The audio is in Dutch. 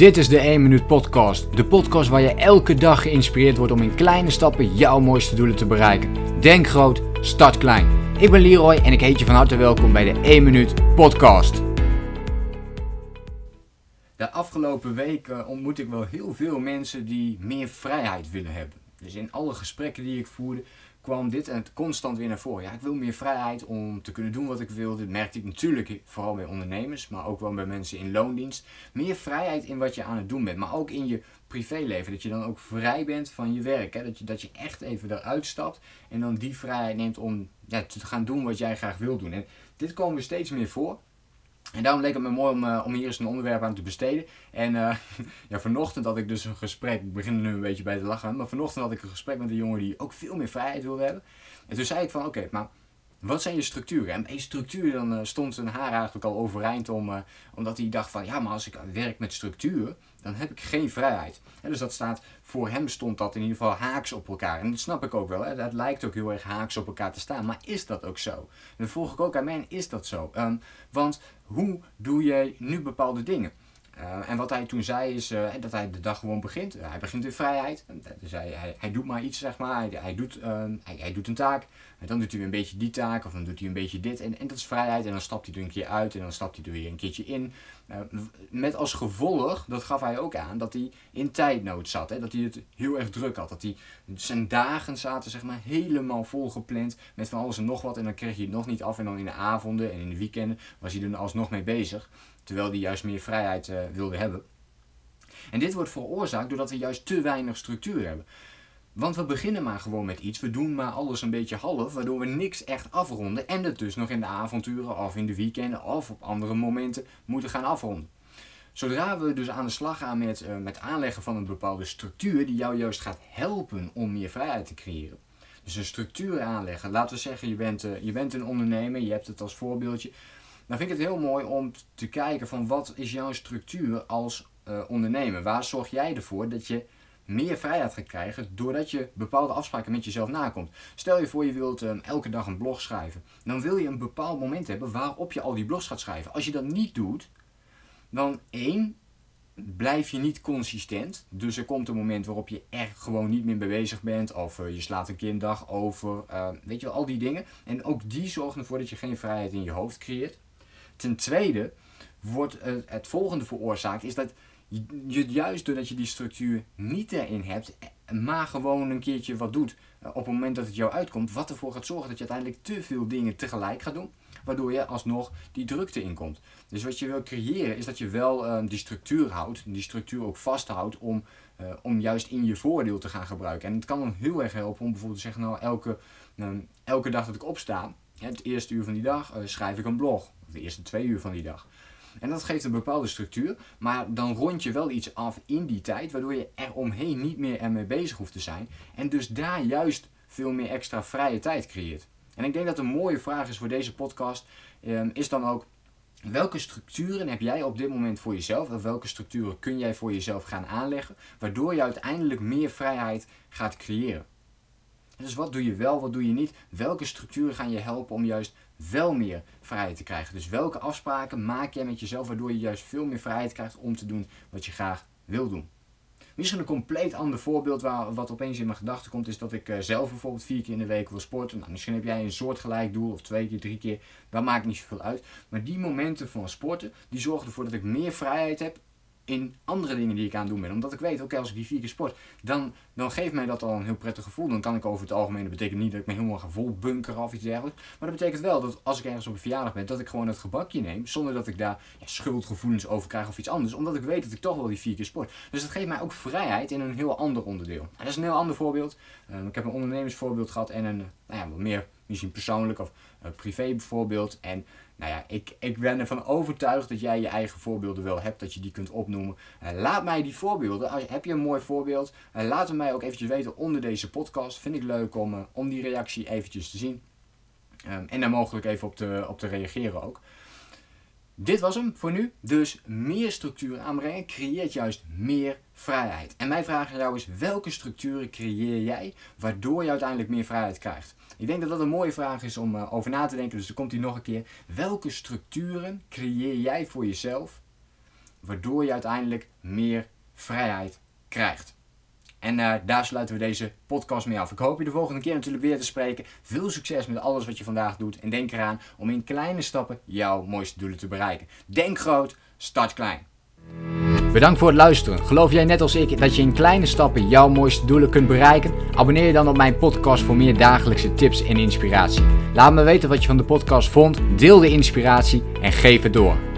Dit is de 1 Minuut Podcast. De podcast waar je elke dag geïnspireerd wordt om in kleine stappen jouw mooiste doelen te bereiken. Denk groot, start klein. Ik ben Leroy en ik heet je van harte welkom bij de 1 Minuut Podcast. De afgelopen weken ontmoet ik wel heel veel mensen die meer vrijheid willen hebben. Dus in alle gesprekken die ik voerde, kwam dit en constant weer naar voren. Ja, ik wil meer vrijheid om te kunnen doen wat ik wil. Dit merkte ik natuurlijk vooral bij ondernemers, maar ook wel bij mensen in loondienst. Meer vrijheid in wat je aan het doen bent, maar ook in je privéleven. Dat je dan ook vrij bent van je werk. Hè? Dat, je, dat je echt even eruit stapt en dan die vrijheid neemt om ja, te gaan doen wat jij graag wil doen. En dit komt er steeds meer voor. En daarom leek het me mooi om, uh, om hier eens een onderwerp aan te besteden. En uh, ja, vanochtend had ik dus een gesprek, ik begin er nu een beetje bij te lachen, maar vanochtend had ik een gesprek met een jongen die ook veel meer vrijheid wilde hebben. En toen zei ik van, oké, maar wat zijn je structuren? En bij structuur dan uh, stond zijn haar eigenlijk al overeind om, omdat hij dacht van, ja, maar als ik werk met structuur, dan heb ik geen vrijheid. dus dat staat, voor hem stond dat in ieder geval haaks op elkaar. En dat snap ik ook wel, hè? dat lijkt ook heel erg haaks op elkaar te staan. Maar is dat ook zo? En dan vroeg ik ook aan mij, is dat zo? Um, want hoe doe jij nu bepaalde dingen? Uh, en wat hij toen zei is uh, dat hij de dag gewoon begint. Uh, hij begint in vrijheid. Dus hij, hij, hij, doet maar iets, zeg maar. Hij, hij doet, hij, hij, doet een taak. En dan doet hij een beetje die taak. Of dan doet hij een beetje dit. En, en dat is vrijheid. En dan stapt hij er een keer uit. En dan stapt hij er weer een keertje in. met als gevolg, dat gaf hij ook aan, dat hij in tijdnood zat. Hè? Dat hij het heel erg druk had. Dat hij, zijn dagen zaten zeg maar helemaal volgepland met van alles en nog wat. En dan kreeg hij het nog niet af. En dan in de avonden en in de weekenden was hij er alsnog mee bezig. Terwijl die juist meer vrijheid uh, wilde hebben. En dit wordt veroorzaakt doordat we juist te weinig structuur hebben. Want we beginnen maar gewoon met iets, we doen maar alles een beetje half, waardoor we niks echt afronden en het dus nog in de avonturen of in de weekenden of op andere momenten moeten gaan afronden. Zodra we dus aan de slag gaan met, uh, met aanleggen van een bepaalde structuur die jou juist gaat helpen om meer vrijheid te creëren. Dus een structuur aanleggen. Laten we zeggen, je bent, uh, je bent een ondernemer, je hebt het als voorbeeldje. Dan vind ik het heel mooi om te kijken van wat is jouw structuur als uh, ondernemer. Waar zorg jij ervoor dat je meer vrijheid gaat krijgen doordat je bepaalde afspraken met jezelf nakomt. Stel je voor je wilt um, elke dag een blog schrijven. Dan wil je een bepaald moment hebben waarop je al die blogs gaat schrijven. Als je dat niet doet, dan één, blijf je niet consistent. Dus er komt een moment waarop je er gewoon niet meer mee bezig bent. Of uh, je slaat een keer een dag over. Uh, weet je wel, al die dingen. En ook die zorgen ervoor dat je geen vrijheid in je hoofd creëert. Ten tweede wordt het volgende veroorzaakt, is dat je juist doordat je die structuur niet erin hebt, maar gewoon een keertje wat doet eh, op het moment dat het jou uitkomt, wat ervoor gaat zorgen dat je uiteindelijk te veel dingen tegelijk gaat doen, waardoor je alsnog die drukte inkomt. Dus wat je wil creëren is dat je wel uh, die structuur houdt, die structuur ook vasthoudt om, om juist in je voordeel te gaan gebruiken. En het kan dan heel erg helpen om bijvoorbeeld te zeggen, nou elke, elke dag dat ik opsta, het eerste uur van die dag, schrijf ik een blog de eerste twee uur van die dag. En dat geeft een bepaalde structuur, maar dan rond je wel iets af in die tijd, waardoor je er omheen niet meer ermee bezig hoeft te zijn. En dus daar juist veel meer extra vrije tijd creëert. En ik denk dat een mooie vraag is voor deze podcast, ehm, is dan ook, welke structuren heb jij op dit moment voor jezelf? Of welke structuren kun jij voor jezelf gaan aanleggen, waardoor je uiteindelijk meer vrijheid gaat creëren? Dus wat doe je wel, wat doe je niet? Welke structuren gaan je helpen om juist wel meer vrijheid te krijgen? Dus welke afspraken maak jij met jezelf waardoor je juist veel meer vrijheid krijgt om te doen wat je graag wil doen? Misschien een compleet ander voorbeeld waar, wat opeens in mijn gedachten komt, is dat ik uh, zelf bijvoorbeeld vier keer in de week wil sporten. Nou, misschien heb jij een soortgelijk doel, of twee keer, drie keer, dat maakt niet zoveel uit. Maar die momenten van sporten, die zorgen ervoor dat ik meer vrijheid heb in andere dingen die ik aan het doen ben. Omdat ik weet, oké, als ik die vier keer sport, dan, dan geeft mij dat al een heel prettig gevoel. Dan kan ik over het algemeen, dat betekent niet dat ik me helemaal ga vol bunkeren of iets dergelijks. Maar dat betekent wel dat als ik ergens op een verjaardag ben, dat ik gewoon het gebakje neem. Zonder dat ik daar schuldgevoelens over krijg of iets anders. Omdat ik weet dat ik toch wel die vier keer sport. Dus dat geeft mij ook vrijheid in een heel ander onderdeel. En dat is een heel ander voorbeeld. Uh, ik heb een ondernemersvoorbeeld gehad en een, nou ja, wat meer misschien persoonlijk of uh, privé bijvoorbeeld. En nou ja, ik, ik ben ervan overtuigd dat jij je eigen voorbeelden wel hebt, dat je die kunt opnoemen. Uh, laat mij die voorbeelden, heb je een mooi voorbeeld, uh, laat het mij ook eventjes weten onder deze podcast. Vind ik leuk om, uh, om die reactie eventjes te zien. Um, en daar mogelijk even op te, op te reageren ook. Dit was hem voor nu. Dus meer structuur aanbrengen creëert juist meer vrijheid. En mijn vraag aan jou is: welke structuren creëer jij waardoor je uiteindelijk meer vrijheid krijgt? Ik denk dat dat een mooie vraag is om uh, over na te denken. Dus dan komt hij nog een keer. Welke structuren creëer jij voor jezelf waardoor je uiteindelijk meer vrijheid krijgt. En uh, daar sluiten we deze podcast mee af. Ik hoop je de volgende keer natuurlijk weer te spreken. Veel succes met alles wat je vandaag doet. En denk eraan om in kleine stappen jouw mooiste doelen te bereiken. Denk groot, start klein. Bedankt voor het luisteren. Geloof jij net als ik dat je in kleine stappen jouw mooiste doelen kunt bereiken? Abonneer je dan op mijn podcast voor meer dagelijkse tips en inspiratie. Laat me weten wat je van de podcast vond, deel de inspiratie en geef het door.